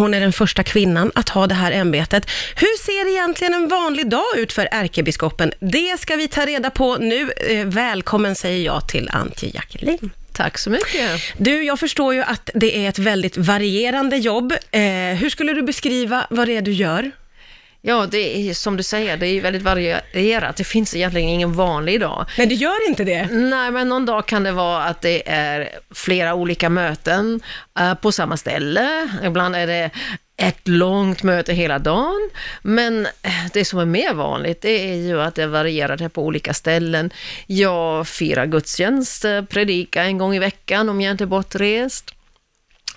Hon är den första kvinnan att ha det här ämbetet. Hur ser egentligen en vanlig dag ut för ärkebiskopen? Det ska vi ta reda på nu. Eh, Välkommen säger jag till Antje Jackelin. Tack så mycket. Du, jag förstår ju att det är ett väldigt varierande jobb. Eh, hur skulle du beskriva vad det är du gör? Ja, det är som du säger, det är ju väldigt varierat. Det finns egentligen ingen vanlig dag. Nej, det gör inte det. Nej, men någon dag kan det vara att det är flera olika möten eh, på samma ställe. Ibland är det ett långt möte hela dagen. Men eh, det som är mer vanligt, det är ju att det varierar på olika ställen. Jag firar gudstjänst, predikar en gång i veckan om jag inte är bortrest.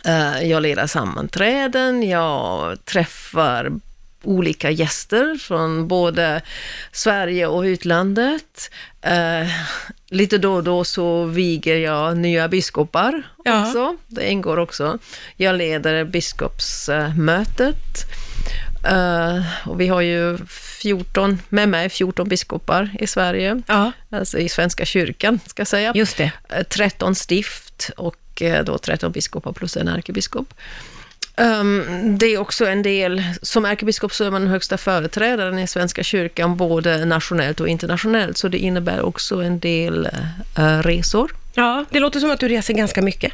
Eh, Jag leder sammanträden, jag träffar olika gäster från både Sverige och utlandet. Eh, lite då och då så viger jag nya biskopar Ja. också. Det ingår också. Jag leder biskopsmötet. Eh, och vi har ju 14, med mig 14 biskopar i Sverige, Ja, alltså i Svenska kyrkan ska jag säga. just det. Eh, 13 stift och eh, då 13 biskopar plus en ärkebiskop. Um, det är också en del, som ärkebiskop så är man den högsta företrädaren i Svenska kyrkan, både nationellt och internationellt, så det innebär också en del uh, resor. Ja, det låter som att du reser ganska mycket.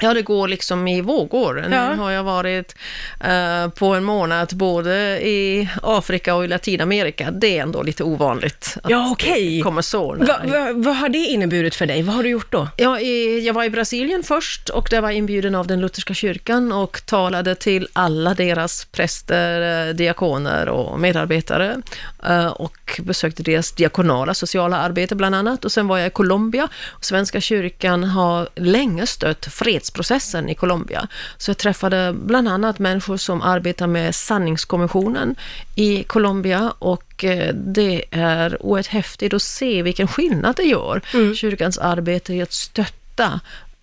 Ja, det går liksom i vågor. Ja. Nu har jag varit eh, på en månad både i Afrika och i Latinamerika. Det är ändå lite ovanligt att Ja, okej. det kommer så. Va, va, vad har det inneburit för dig? Vad har du gjort då? Ja, i, jag var i Brasilien först och där var inbjuden av den lutherska kyrkan och talade till alla deras präster, eh, diakoner och medarbetare eh, och besökte deras diakonala sociala arbete bland annat. Och sen var jag i Colombia Svenska kyrkan har länge stött fredsprocessen i Colombia. Så jag träffade bland annat människor som arbetar med sanningskommissionen i Colombia och eh, det är oerhört häftigt att se vilken skillnad det gör, kyrkans arbete i att stötta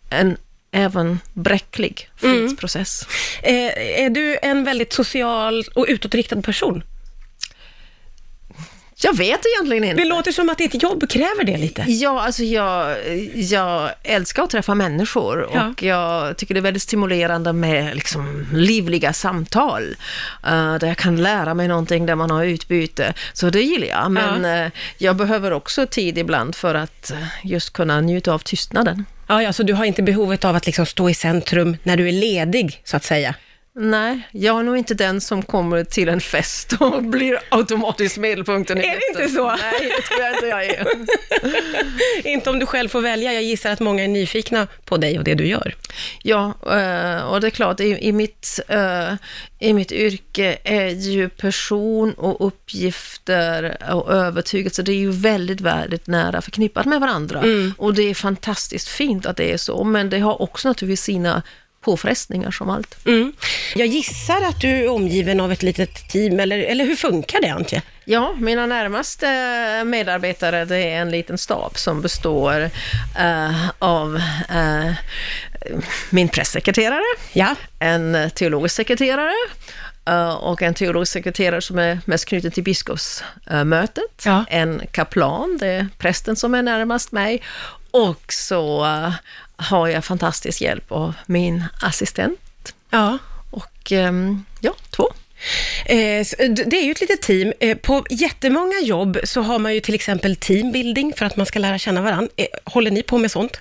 en även bräcklig fredsprocess. Eh, är du en väldigt social och utåtriktad person? Jag vet egentligen inte. Det låter som att ditt jobb kräver det lite. Ja, alltså jag, jag älskar att träffa människor Ja. och jag tycker det är väldigt stimulerande med liksom livliga samtal, eh, där jag kan lära mig någonting, där man har utbyte. Så det gillar jag, men eh, jag behöver också tid ibland för att eh, just kunna njuta av tystnaden. Ja, ja, så du har inte behovet av att liksom stå i centrum när du är ledig, så att säga? Nej, jag är nog inte den som kommer till en fest och blir automatiskt medelpunkten Är det inte så? Nej, det tror jag inte jag är. inte om du själv får välja. Jag gissar att många är nyfikna på dig och det du gör. Ja, eh, och det är klart, i, mitt, eh, i mitt yrke är ju person och uppgifter och övertygelse, det är ju väldigt, väldigt nära förknippat med varandra. Och det är fantastiskt fint att det är så, men det har också naturligtvis sina påfrestningar som allt. Mm. Jag gissar att du är omgiven av ett litet team, eller, eller hur funkar det, Antje? Ja, mina närmaste medarbetare, det är en liten stab som består eh, av eh, min pressekreterare, Ja, en teologisk sekreterare och en teologisk sekreterare som är mest knuten till biskopsmötet. Ja. En kaplan, det är prästen som är närmast mig. Och så eh, har jag fantastisk hjälp av min assistent. ja. Och ehm, ja, två. Eh, det är ju ett litet team. Eh, På jättemånga jobb så har man ju till exempel teambuilding för att man ska lära känna varandra. Eh, Håller ni på med sånt?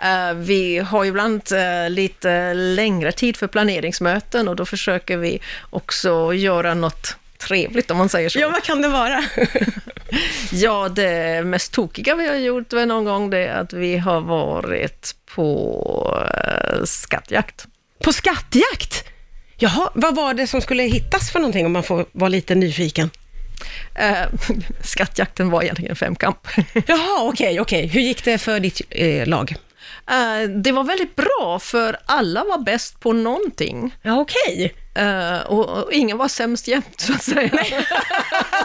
Eh, vi har ju ibland eh, lite längre tid för planeringsmöten och då försöker vi också göra något trevligt om man säger så. Ja, vad kan det vara? Ja, det mest tokiga vi har gjort var någon gång det är att vi har varit på eh, skattjakt. På skattjakt? Jaha, vad var det som skulle hittas för någonting om man får vara lite nyfiken? Eh, skattjakten var egentligen en femkamp. Jaha, okej, okej. Hur gick det för ditt eh, lag? Eh, det var väldigt bra för alla var bäst på någonting. Ja, okej. Eh, och, och ingen var sämst jämt så att säga.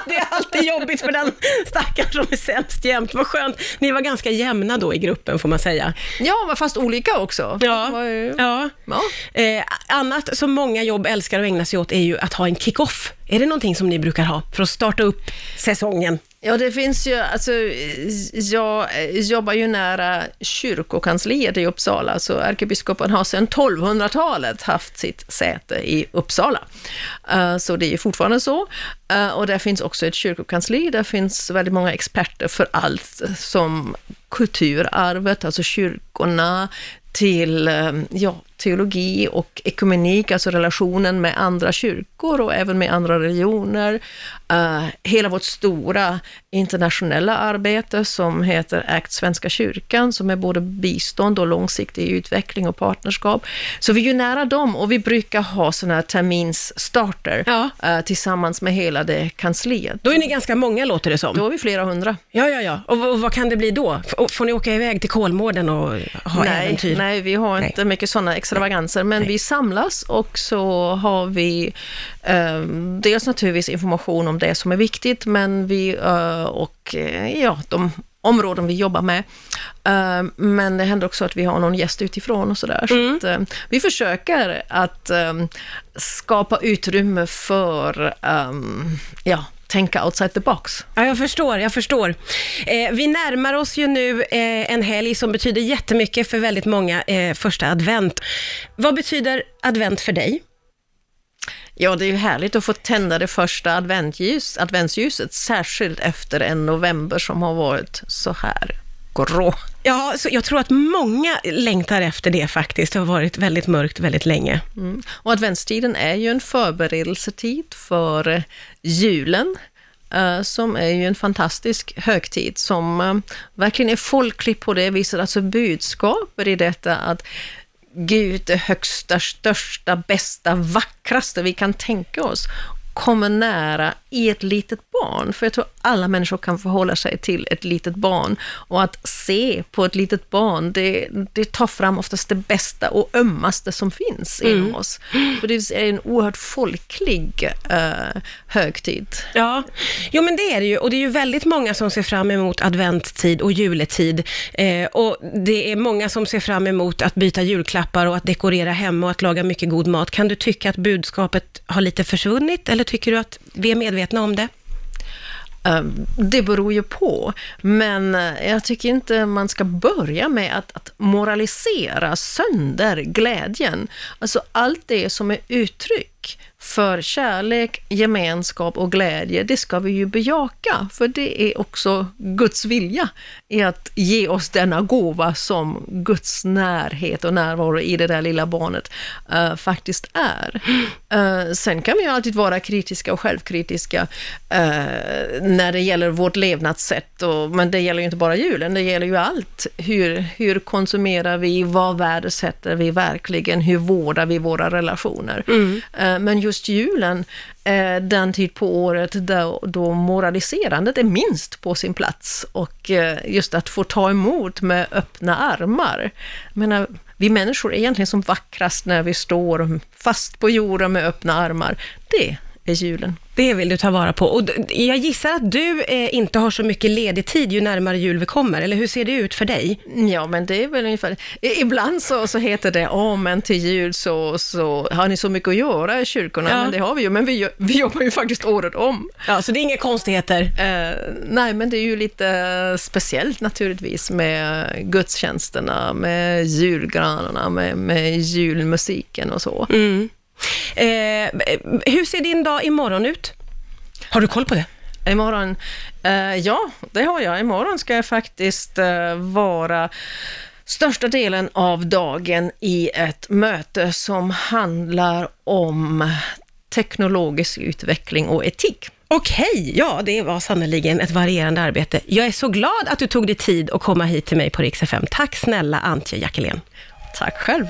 Det är alltid jobbigt för den stackaren som är sämst jämt. Vad skönt. Ni var ganska jämna då i gruppen, får man säga. Ja, fast olika också. Var ju- ja. Ja. Eh, annat som många jobb älskar att ägna sig åt är ju att ha en kick-off. Är det någonting som ni brukar ha för att starta upp säsongen? Ja, det finns ju, alltså, jag eh, jobbar ju nära kyrkokansliet i Uppsala, så ärkebiskopen har sedan 1200-talet haft sitt säte i Uppsala. Eh, så det är fortfarande så. Eh, och där finns också ett kyrkokansli, där finns väldigt många experter för allt som kulturarvet, alltså kyrkorna, till ja, teologi och ekumenik, alltså relationen med andra kyrkor och även med andra religioner. Uh, hela vårt stora internationella arbete som heter ACT Svenska kyrkan, som är både bistånd och långsiktig utveckling och partnerskap. Så vi är ju nära dem och vi brukar ha sådana här terminsstarter ja. uh, tillsammans med hela det kansliet. Då är ni ganska många låter det som. Då är vi flera hundra. Ja, ja, ja. Och, och vad kan det bli då? Får ni åka iväg till Kolmården och ha nej, äventyr? Nej, vi har nej. inte mycket sådana extravaganser, men nej. vi samlas och så har vi uh, dels naturligtvis information om det som är viktigt, men vi, uh, och uh, ja, de områden vi jobbar med. Uh, men det händer också att vi har någon gäst utifrån och sådär. Mm. Så att, uh, vi försöker att um, skapa utrymme för um, ja, tänka outside the box. Ja, jag förstår, jag förstår. Eh, vi närmar oss ju nu eh, en helg som betyder jättemycket för väldigt många, eh, första advent. Vad betyder advent för dig? Ja, det är ju härligt att få tända det första adventljus, adventsljuset, särskilt efter en november som har varit så här grå. Ja, så jag tror att många längtar efter det faktiskt. Det har varit väldigt mörkt väldigt länge. Mm. Och adventstiden är ju en förberedelsetid för julen, uh, som är ju en fantastisk högtid som uh, verkligen är folklig på det viset, alltså budskapet i detta att Gud, det högsta, största, bästa, vackraste vi kan tänka oss, kommer nära i ett litet barn. För jag tror alla människor kan förhålla sig till ett litet barn. Och att se på ett litet barn, det, det tar fram oftast det bästa och ömmaste som finns mm. inom oss. För det är en oerhört folklig uh, högtid. Ja, jo men det är det ju. Och det är ju väldigt många som ser fram emot adventtid och juletid. Eh, och det är många som ser fram emot att byta julklappar och att dekorera hemma och att laga mycket god mat. Kan du tycka att budskapet har lite försvunnit eller tycker du att vi är medvetna om det? Ehm, det beror ju på, men eh, jag tycker inte man ska börja med att, att, moralisera sönder glädjen. Alltså allt det som är uttryck för kärlek, gemenskap och glädje, det ska vi ju bejaka, för det är också Guds vilja i att ge oss denna gåva som Guds närhet och närvaro i det där lilla barnet uh, faktiskt är. Uh, sen kan vi ju alltid vara kritiska och självkritiska uh, när det gäller vårt levnadssätt, och, men det gäller ju inte bara julen, det gäller ju allt. Hur, hur konsumerar vi, vad värdesätter vi verkligen, hur vårdar vi våra relationer? Mm. men just just julen eh, den tid på året då, då moraliserandet är minst på sin plats och eh, just att få ta emot med öppna armar. Jag menar, vi människor är egentligen som vackrast när vi står fast på jorden med öppna armar. Det julen. Det vill du ta vara på. Och jag gissar att du eh, inte har så mycket ledig tid ju närmare jul vi kommer, eller hur ser det ut för dig? Ja, men det är väl ungefär... Ibland så, så heter det, åh, men till jul så, så har ni så mycket att göra i kyrkorna, ja. men det har vi ju, men vi, vi jobbar ju faktiskt året om. Ja, så det är inga konstigheter? Eh, nej, men det är ju lite speciellt naturligtvis med gudstjänsterna, med julgranarna, med, med julmusiken och så. Mm. Eh, hur ser din dag imorgon ut? Har du koll på det? Imorgon? Eh, ja, det har jag. Imorgon ska jag faktiskt eh, vara största delen av dagen i ett möte som handlar om teknologisk utveckling och etik. Okej, ja det var sannerligen ett varierande arbete. Jag är så glad att du tog dig tid att komma hit till mig på Rix FM. Tack snälla Antje Jackelén. Tack själv.